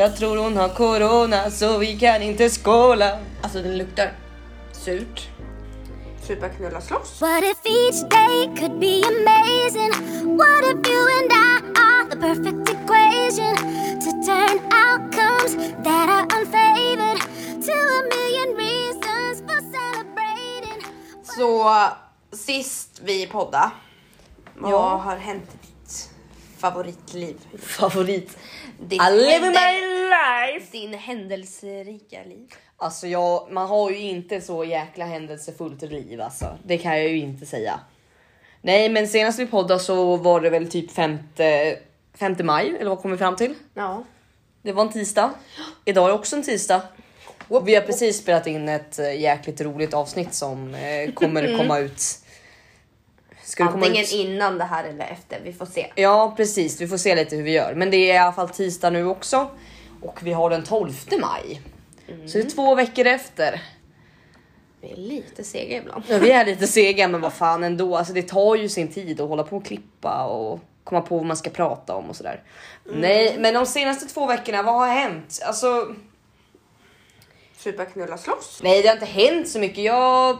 Jag tror hon har corona så vi kan inte skåla. Alltså den luktar surt. Supa, knulla, slåss. What if each day could be amazing? What if you and I are the perfect equation to turn outcomes that are unfavored to a million reasons for celebrating? Så sist vi podda, vad Ja. har hänt i ditt favoritliv? Favorit. Ditt I live my life. Din händelserika liv. Alltså jag, man har ju inte så jäkla händelsefullt liv alltså. Det kan jag ju inte säga. Nej, men senast vi poddade så var det väl typ 5, 5 maj eller vad kom vi fram till? Ja. Det var en tisdag. Idag är också en tisdag. Vi har precis spelat in ett eh, jäkligt roligt avsnitt som eh, kommer komma ut. Ska Antingen ut? innan det här eller efter, vi får se. Ja precis, vi får se lite hur vi gör. Men det är i alla fall tisdag nu också. Och vi har den 12 maj. Så det är två veckor efter. Vi är lite sega ibland. Ja, vi är lite sega men vad fan ändå. Alltså, det tar ju sin tid att hålla på och klippa och komma på vad man ska prata om och sådär. Nej, men de senaste två veckorna, vad har hänt? Alltså, Supa, knulla, slåss. nej, det har inte hänt så mycket. Jag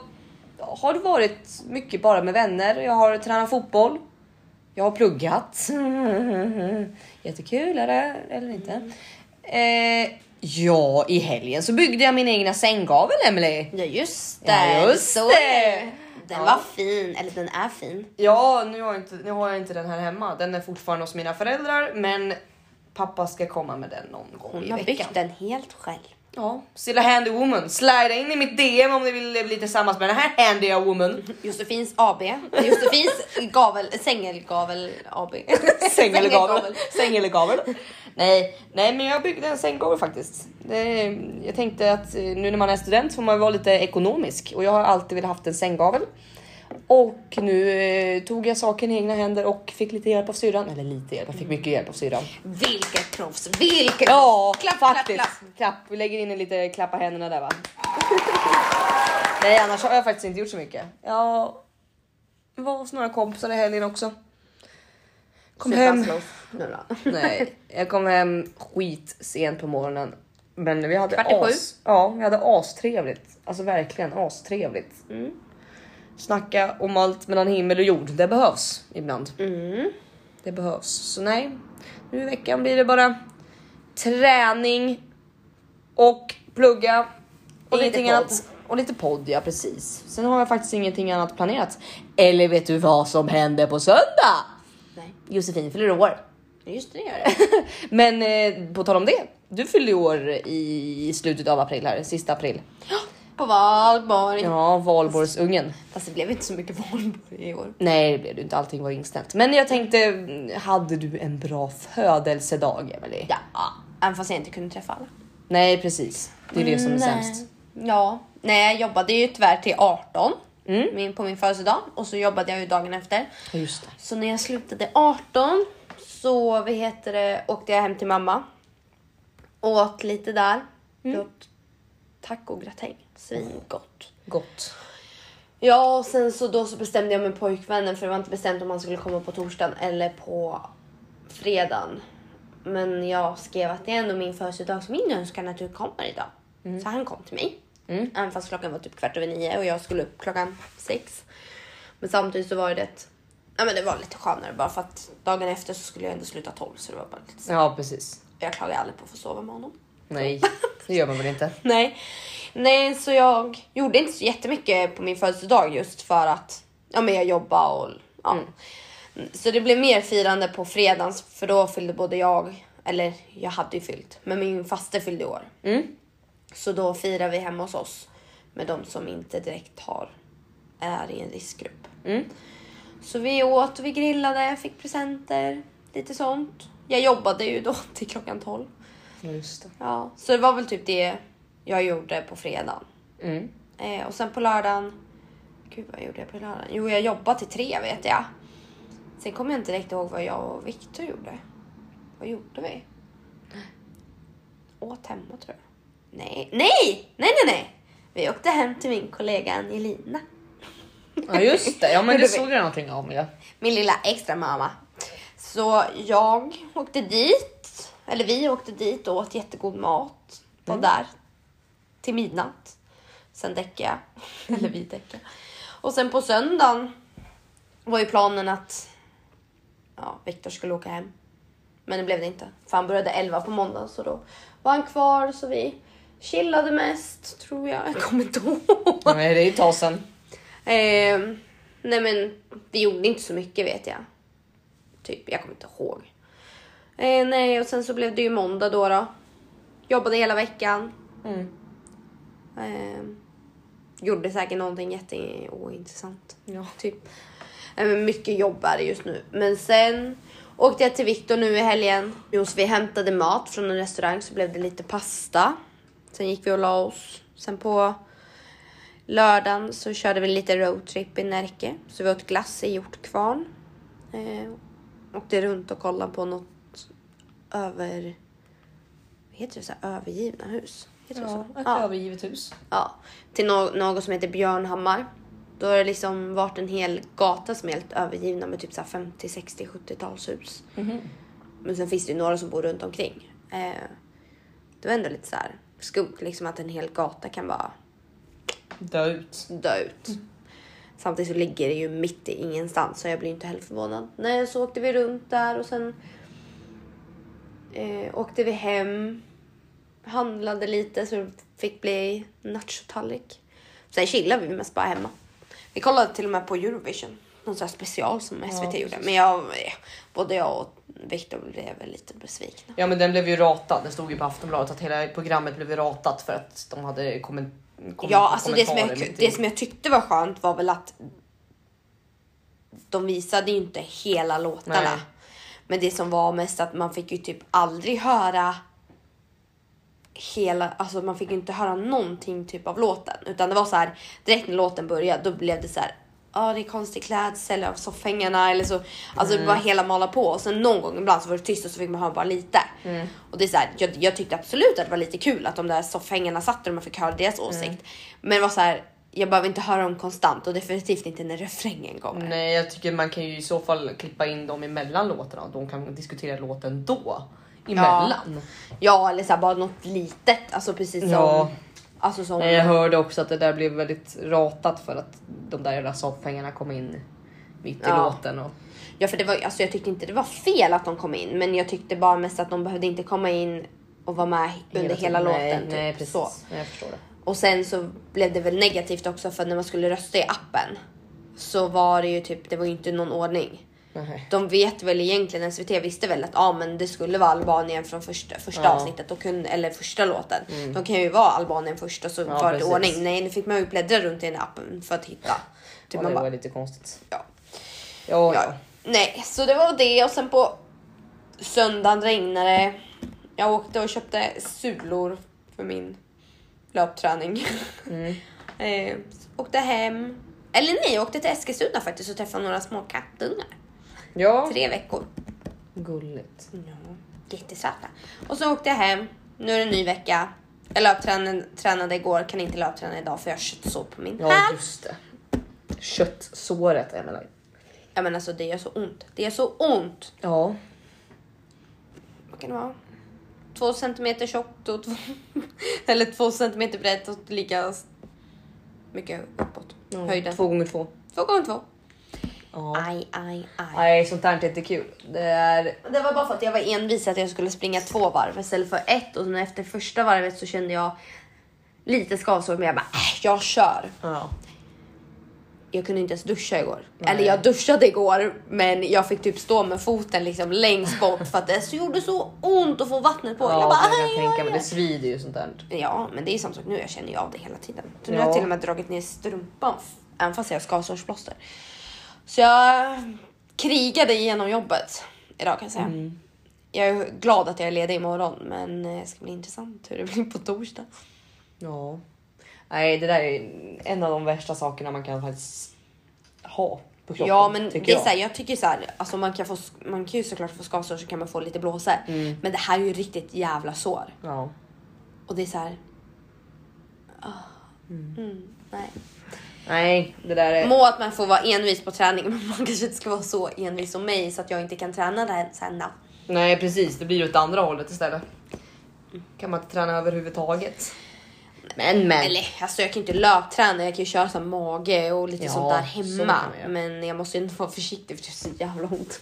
har varit mycket bara med vänner. Jag har tränat fotboll. Jag har pluggat. Jättekul, är det? Eller inte? Eh, ja, i helgen så byggde jag min egna sänggavel, Emily. Ja just det. Ja, just Så det. det. Den Ja. var fin, eller den är fin. Ja, nu har, jag inte, nu har jag inte den här hemma. Den är fortfarande hos mina föräldrar, men pappa ska komma med den någon gång Hon i har veckan. byggt den helt själv. Ja, Silla Handy Woman. Slida in i mitt DM om ni vill bli tillsammans med den här Handy Woman. Josefins AB. Josefins gavel, sängelgavel AB. Säng eller gavel. Säng eller gavel. Nej, nej, men jag byggde en sänggavel faktiskt. Det, jag tänkte att eh, nu när man är student får man vara lite ekonomisk och jag har alltid velat haft en sänggavel. Och nu eh, tog jag saken i egna händer och fick lite hjälp av syrran. Eller lite hjälp, jag fick mycket hjälp av syrran. Vilket proffs, vilket Ja, Klapp, klapp, faktiskt. klapp. Klapp, Vi lägger in en lite klappa händerna där va. Nej, annars har jag faktiskt inte gjort så mycket. Jag var hos några kompisar i helgen också. Kom hem. Nej, jag kom hem skit sent på morgonen. Men vi hade Kvart i sju? as, ja, vi hade astrevligt. Alltså verkligen astrevligt. Mm. Snacka om allt mellan himmel och jord. Det behövs ibland. Mm. Det behövs. Så nej, nu i veckan blir det bara träning och plugga och lite ingenting podd. annat. Och lite podd, ja precis. Sen har jag faktiskt ingenting annat planerat. Eller vet du vad som händer på söndag? Nej, Josefin fyller år. just det gör det. Men eh, på tal om det, du fyllde ju år i slutet av april här, sista april. På valborg. Ja, valborgsungen. Fast det blev inte så mycket valborg i år. Nej, det blev det inte. Allting var inställt. Men jag tänkte, hade du en bra födelsedag, Emily? Ja, även fast jag inte kunde träffa alla. Nej, precis. Det är det som är sämst. Ja, nej jag jobbade ju tyvärr till 18 Mm. min, på min födelsedag och så jobbade jag ju dagen efter. Just det. Så när jag slutade 18 så vad heter det, åkte jag hem till mamma. Åt lite där. Mm. Åt tacogratäng. Svingott. Gott. Ja, och sen så då så bestämde jag med pojkvännen för det var inte bestämt om han skulle komma på torsdagen eller på fredagen. Men jag skrev att det är ändå min födelsedag så min önskan att du kommer idag. Så han kom till mig. Även fast klockan var typ kvart över nio och jag skulle upp klockan sex. Men samtidigt så var det ett, ja men det var lite skönare bara för att dagen efter så skulle jag ändå sluta tolv så det var bara lite Ja, precis. Jag klagar aldrig på att få sova med honom. Nej, det gör man väl inte. Nej. Nej, så jag gjorde inte så jättemycket på min födelsedag just för att ja, men jag jobbade och ja. Så det blev mer firande på fredagens för då fyllde både jag, eller jag hade ju fyllt, men min faste fyllde i år. Mm. Så då firar vi hemma hos oss med de som inte direkt har, är i en riskgrupp. Mm. Så vi åt och vi grillade, fick presenter, lite sånt. Jag jobbade ju då till klockan 12. Ja, just det. Ja, så det var väl typ det jag gjorde på fredagen. Mm. Eh, och sen på lördagen. Gud vad gjorde jag på lördagen? Jo, jag jobbade till tre vet jag. Sen kommer jag inte direkt ihåg vad jag och Viktor gjorde. Vad gjorde vi? Åt hemma tror jag. Nej, nej, nej, nej, nej. Vi åkte hem till min kollega Angelina. Ja, just det. Ja, men det såg jag någonting om. Ja. Min lilla extra mamma. Så jag åkte dit. Eller vi åkte dit och åt jättegod mat. Var Mm. där till midnatt. Sen däckade jag. eller vi däckade. Och sen på söndagen var ju planen att ja, Viktor skulle åka hem. Men det blev det inte. För han började 11 på måndag så då var han kvar så vi chillade mest tror jag. Jag kommer inte ihåg. Nej, det är ju ett tag sedan. Eh, nej men vi gjorde inte så mycket vet jag. Typ, jag kommer inte ihåg. Eh, nej och sen så blev det ju måndag då. då. Jobbade hela veckan. Mm. Eh, gjorde säkert någonting jätteointressant. Ja. Typ. Eh, mycket jobb är det just nu. Men sen åkte jag till Viktor nu i helgen. Jo, så vi hämtade mat från en restaurang så blev det lite pasta. Sen gick vi och la oss. Sen på lördagen så körde vi lite roadtrip i Närke. Så vi åt glass i Hjortkvarn. Eh, åkte runt och kollade på något över... Heter det? Så här, övergivna hus? Heter det Ja, så? ett Ja. övergivet hus. Ja, till nå- något som heter Björnhammar. Då har det liksom varit en hel gata som är helt övergivna med typ så här 50, 60, 70-talshus. Men sen finns det ju några som bor runt omkring. Eh, det var ändå lite så här skumt liksom att en hel gata kan bara Dö ut. dö ut. Samtidigt så ligger det ju mitt i ingenstans så jag blir inte heller förvånad. Nej, så åkte vi runt där och sen eh, åkte vi hem. Handlade lite så det fick bli nachotallrik. Sen chillade vi mest bara hemma. Vi kollade till och med på Eurovision. Någon sån special som SVT Ja, gjorde. Men jag, eh, både jag och Viktor blev lite besvikna. Ja men den blev ju ratad. Det stod ju på Aftonbladet att hela programmet blev ratat för att de hade komment kom Ja, alltså det som, jag, det som jag tyckte var skönt var väl att de visade ju inte hela låtarna. Nej. Men det som var mest att man fick ju typ aldrig höra hela, alltså man fick ju inte höra någonting typ av låten. Utan det var så här, direkt när låten började då blev det så här. Ja, det är konstig klädsel av soffhängarna eller så. Alltså Mm. bara hela mala på och sen någon gång ibland så var det tyst och så fick man höra bara lite. Mm. Och det är så här, jag, jag tyckte absolut att det var lite kul att de där soffhängarna satt och man fick höra deras åsikt. Mm. Men det var så här, jag behöver inte höra dem konstant och definitivt inte när refrängen kommer. Nej jag tycker man kan ju i så fall klippa in dem emellan låtarna. De kan diskutera låten då. Emellan. Ja, eller så här, bara något litet. Alltså precis som... Ja. Alltså som... Nej, jag hörde också att det där blev väldigt ratat för att de där jävla soffhängarna kom in mitt i Ja. låten. Och... Ja, för det var, alltså jag tyckte inte det var fel att de kom in, men jag tyckte bara mest att de behövde inte komma in och vara med under hela, tiden. låten. Nej, typ. nej precis. Så. Jag förstår det. Och sen så blev det väl negativt också för när man skulle rösta i appen så var det ju typ, det var ju inte någon ordning. Nej. De vet väl egentligen, SVT visste väl att ja, men det skulle vara Albanien från första, första Ja. Mm. avsnittet och kunde, eller första låten. De kan ju vara Albanien först och så Ja, var det precis. ordning. Nej, nu fick man ju bläddra runt i den appen för att hitta. Typ Ja, man det bara, var lite konstigt. ja. Ja, Ja, nej, så det var det och sen på söndagen regnade. Jag åkte och köpte sulor för min löpträning. Mm. eh, åkte hem. Eller nej, jag åkte till Eskilstuna faktiskt och träffade några små kattungar. ja. Tre veckor. Gulligt. Ja, jättesöta. Och så åkte jag hem. Nu är det en ny vecka. Jag löptränade tränade igår, kan inte löpträna idag för jag har köttsår på min Ja häl. just det. Köttsåret Emelie. Ja men alltså det gör så ont. Det gör så ont. Ja. vad kan det vara? Två centimeter tjockt och två, eller två centimeter brett och lika mycket uppåt. ja. Höjden. Två gånger två. Två gånger två. Ja. Aj, aj, aj. Nej sånt där är inte kul. Det är... Det var bara för att jag var envis att jag skulle springa två varv istället för ett och sen efter första varvet så kände jag lite skavsår men jag bara äh, jag kör. Ja. Jag kunde inte ens duscha igår. Nej. Eller jag duschade igår men jag fick typ stå med foten liksom längst bort för att det så gjorde så ont att få vattnet på. Ja, jag bara, det kan jag tänka mig. Det svider ju sånt där. Ja, men det är samma sak nu. Jag känner ju av det hela tiden. Så nu Ja. har jag till och med dragit ner strumpan även fast jag har skavsårsplåster. Så jag krigade igenom jobbet idag kan jag säga. Mm. Jag är glad att jag är ledig imorgon, men eh, det ska bli intressant hur det blir på torsdag. Ja. Nej det där är en av de värsta sakerna man kan faktiskt ha på kroppen. ja, men det är jag. så här, jag tycker så här, alltså man kan få, man kan ju såklart få skavsår så kan man få lite blåsor, Mm. men det här är ju riktigt jävla sår Ja. och det är så här. ah, mm, nej. Nej det där är... Må att man får vara envis på träning, men man kanske inte ska vara så envis som mig så att jag inte kan träna det här sen. Nej precis, det blir åt andra hållet istället. Kan man inte träna överhuvudtaget. Men men. Eller alltså jag kan inte löpträna, jag kan ju köra så här mage och lite Ja, sånt där så hemma. göra. Men jag måste ju inte vara försiktig för det är så jävla ont.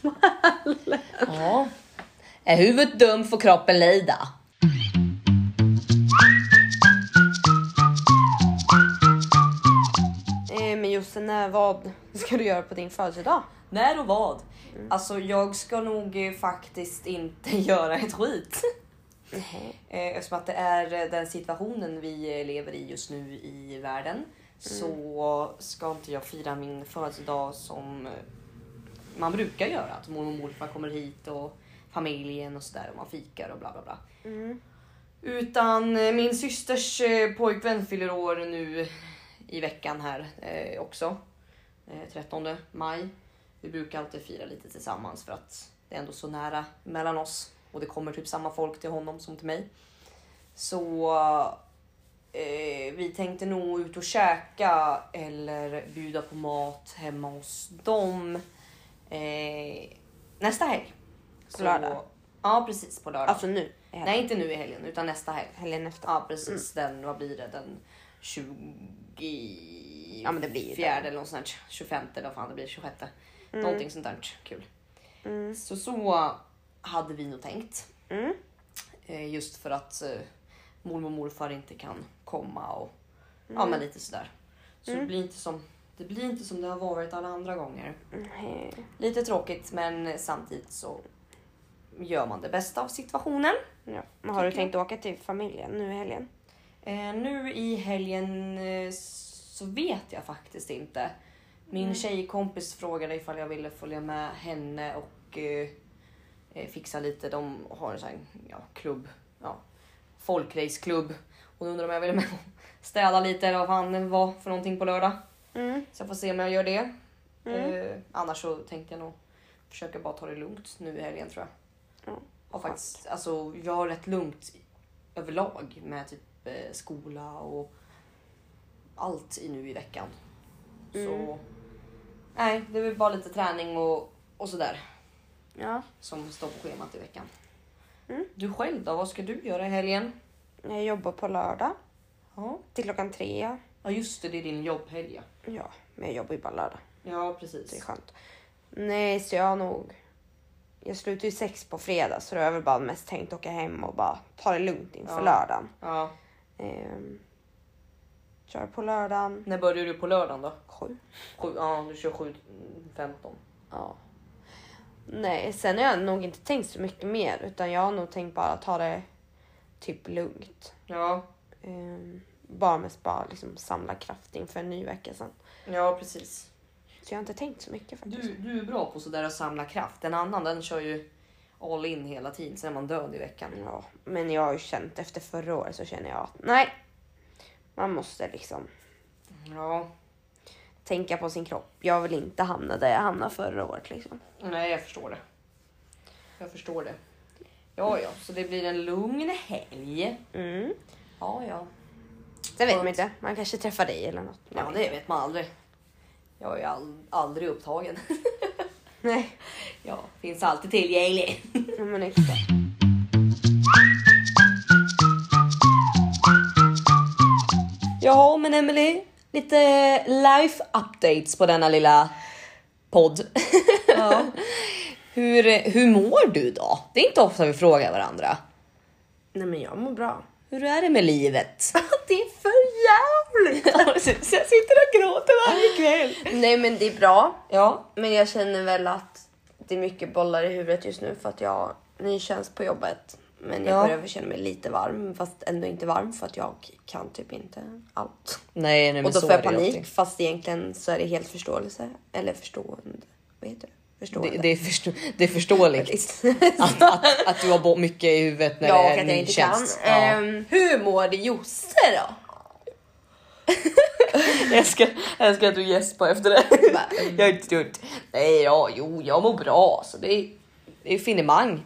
Ja. Är huvudet dumt får kroppen lida. eh, men Jossan, vad ska du göra på din födelsedag? När och vad? Alltså jag ska nog eh, faktiskt inte göra ett skit. Eh, Eftersom att det är eh, den situationen vi eh, lever i just nu i världen så ska inte jag fira min födelsedag som man brukar göra. Att mormor och morfar kommer hit och familjen och sådär och man fikar och bla bla bla. Utan eh, min systers pojkvän fyller år nu i veckan här eh, också. Eh, 13 maj. Vi brukar alltid fira lite tillsammans för att det är ändå så nära mellan oss och det kommer typ samma folk till honom som till mig. Så eh, vi tänkte nog ut och käka eller bjuda på mat hemma hos dem eh, nästa helg. På lördag? Ja precis på lördag. Alltså nu? Nej inte nu i helgen utan nästa helg. Helgen efter. Ja precis den, vad blir det? Den 20... Ja, men det blir fjärde det. eller något sånt där, 25 eller vad fan det blir, 26. Mm. Någonting sånt där kul. Så så hade vi nog tänkt. Mm. Eh, just för att eh, mormor och morfar inte kan komma och ja Mm. men lite sådär. Så det blir inte som det blir inte som det har varit alla andra gånger. Nej. Lite tråkigt men samtidigt så gör man det bästa av situationen. Ja. Men har du tänkt åka till familjen nu i helgen? Eh, nu i helgen eh, så vet jag faktiskt inte. Min tjejkompis frågade ifall jag ville följa med henne och eh, fixa lite. De har en sån här ja, klubb, ja, folkraceklubb. Och då undrar om jag ville med och städa lite eller vad fan var för någonting på lördag. Mm. Så jag får se om jag gör det. Eh, annars så tänkte jag nog försöka bara ta det lugnt nu i helgen tror jag. Ja, Har faktiskt, alltså, jag har rätt lugnt överlag med typ eh, skola och allt i nu i veckan. Så nej, det är väl bara lite träning och, och sådär Ja. som står på schemat i veckan. Mm. Du själv då? Vad ska du göra i helgen? Jag jobbar på lördag Ja, till klockan tre. ja just det, det är din jobbhelg ja. Ja, men jag jobbar ju bara lördag. Ja, Det är precis. skönt. Nej, så jag har nog... Jag slutar ju sex på fredag så då har jag väl bara mest tänkt åka hem och bara ta det lugnt inför Ja. lördagen. Ja. Ehm, kör på lördagen. När börjar du på lördagen då? Sju. Sju, ja, du kör 7.15. Ja. Nej, sen har jag nog inte tänkt så mycket mer utan jag har nog tänkt bara ta det typ lugnt. Ja, Ehm, bara mest bara liksom samla kraft inför en ny vecka sen. ja precis. Så jag har inte tänkt så mycket faktiskt. Du, du är bra på sådär att samla kraft. En annan den kör ju all in hela tiden. Sen är man död i veckan. Ja, men jag har ju känt efter förra året så känner jag att nej, man måste liksom Ja, tänka på sin kropp. Jag vill inte hamna där jag hamnade förra året liksom. nej jag förstår det. Jag förstår det. Ja, ja, så det blir en lugn helg. Mm. Ja, ja. Sen vet man inte, man kanske träffar dig eller något. Ja, det vet man aldrig. Jag är all, aldrig upptagen. Nej, Ja, finns alltid tillgänglig. ja, men exakt. Ja, men Emily, lite life updates på denna lilla podd. Ja. hur, hur mår du då? Det är inte ofta vi frågar varandra. Nej men jag mår bra. Hur är det med livet? Det är för jävligt! jag sitter och gråter varje kväll. Nej men det är bra. Ja, Men jag känner väl att det är mycket bollar i huvudet just nu för att jag har ny tjänst på jobbet. Men jag Ja. börjar känna mig lite varm fast ändå inte varm för att jag kan typ inte allt. nej, nej men Och då får jag panik alltid. fast egentligen så är det helt förståelse. Eller förstående. Vad heter det? Förstående. Det, det, är förstå, det är förståeligt att, att, att du har mycket i huvudet när ja, det är en ny tjänst. Ja. Ehm, hur mår Josse då? Jag älskar, jag älskar att du gäspar efter det. jag är inte gjort. Nej, ja, jo, jag mår bra. Så det är, det är finemang.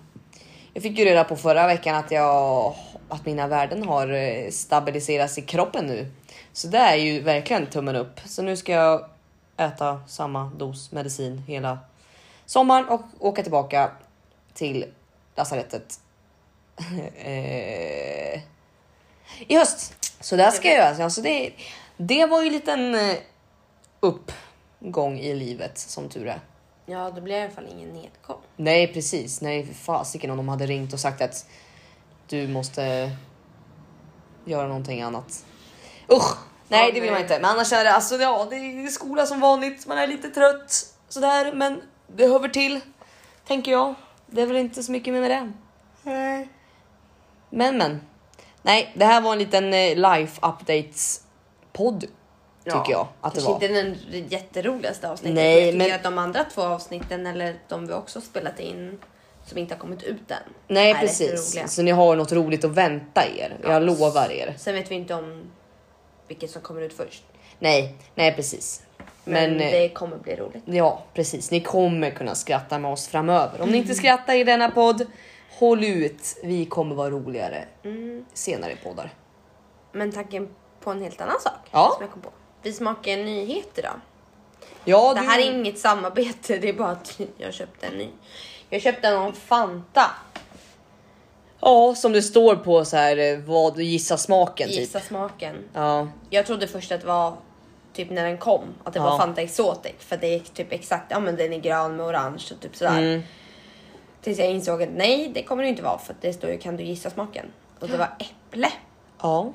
Jag fick ju reda på förra veckan att, jag, att mina värden har eh, stabiliserats i kroppen nu. Så det är ju verkligen tummen upp. Så nu ska jag äta samma dos medicin hela sommaren och åka tillbaka till lasarettet eh, i höst. Så det ska jag göra. Alltså det, det var ju en liten eh, uppgång i livet som tur är. Ja, det blir i alla fall ingen nedgång. Nej precis, nej för fasiken om de hade ringt och sagt att du måste göra någonting annat. Usch! Nej Ja, det vill nej. man inte. Men annars är det alltså ja, det är skola som vanligt. Man är lite trött sådär, men det hör till. Tänker jag. Det är väl inte så mycket mer med det. Men men. Nej, det här var en liten eh, life updates podd tycker jag att det Kanske var. inte den jätteroligaste avsnittet. Nej, men jag tycker men- att de andra två avsnitten eller de vi också spelat in som inte har kommit ut än. Nej precis, så ni har något roligt att vänta er. Jag lovar er. Sen vet vi inte om vilket som kommer ut först. Nej, nej precis. Men, Men, eh, det kommer bli roligt. ja, precis. Ni kommer kunna skratta med oss framöver. Om ni inte skrattar i denna podd, håll ut. Vi kommer vara roligare senare i poddar. Men tanken på en helt annan sak Ja. som jag kom på. Vi smakar en nyhet idag. Ja, Det du... här är inget samarbete, det är bara att jag köpte en ny. Jag köpte någon Fanta. Ja, som det står på så här eh, vad du gissar smaken Gissa typ. smaken. Ja, Jag trodde först att det var typ när den kom, att det Ja. var Fanta Exotic. För det är typ exakt, ja men den är grön med orange och typ sådär. Mm. Tills jag insåg att nej, det kommer det inte vara för att det står ju kan du gissa smaken. Och det var äpple. ja.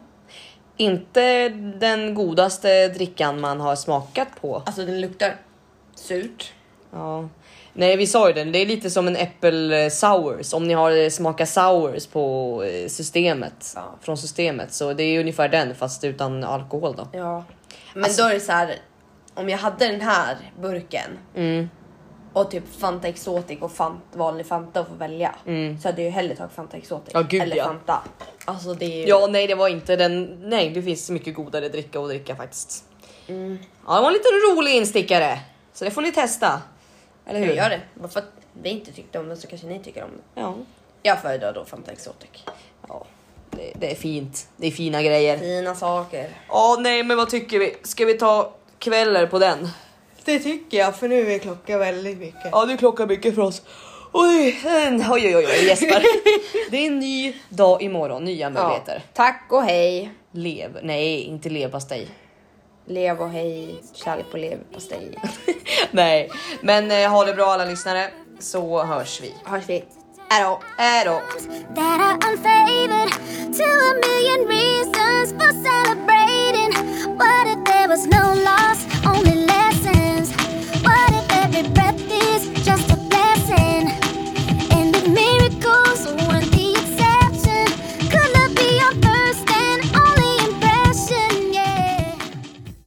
Inte den godaste drickan man har smakat på. Alltså den luktar surt. Ja. Nej, vi sa ju den. Det är lite som en äppel sours. Om ni har smakat sours på eh, systemet Ja. från systemet så det är ungefär den fast utan alkohol då. Ja. Men Alltså- då är det så här. Om jag hade den här burken Mm. Och typ Fanta Exotic och Fant, vanlig Fanta att få välja så hade jag ju hellre tagit Fanta Exotic. Mm. Ja, gud, eller ja. Fanta. Alltså det är ju... Ja, nej, det var inte den. Nej, det finns mycket godare dricka att dricka faktiskt. Mm. Ja, det var en liten rolig instickare så det får ni testa. Eller hur? jag gör det. Bara för att vi inte tyckte om det så kanske ni tycker om det. Ja, Jag föredrar då Fanta Exotic. ja. Det, det är fint. Det är fina grejer. Fina saker. Ja, nej, men vad tycker vi? Ska vi ta kvällar på den? Det tycker jag för nu är klockan väldigt mycket. Ja, du klockar mycket för oss. Oj, oj, oj, oj, oj Jesper. Det är en ny dag imorgon, nya möjligheter. Tack och hej. Lev, nej, inte leverpastej. Lev och hej. Kärlek på leverpastej. nej, men eh, ha det bra alla lyssnare så hörs vi. Hörs vi. Hejdå. Hej då! that are unfavored to a million reasons for celebration. happy breath is just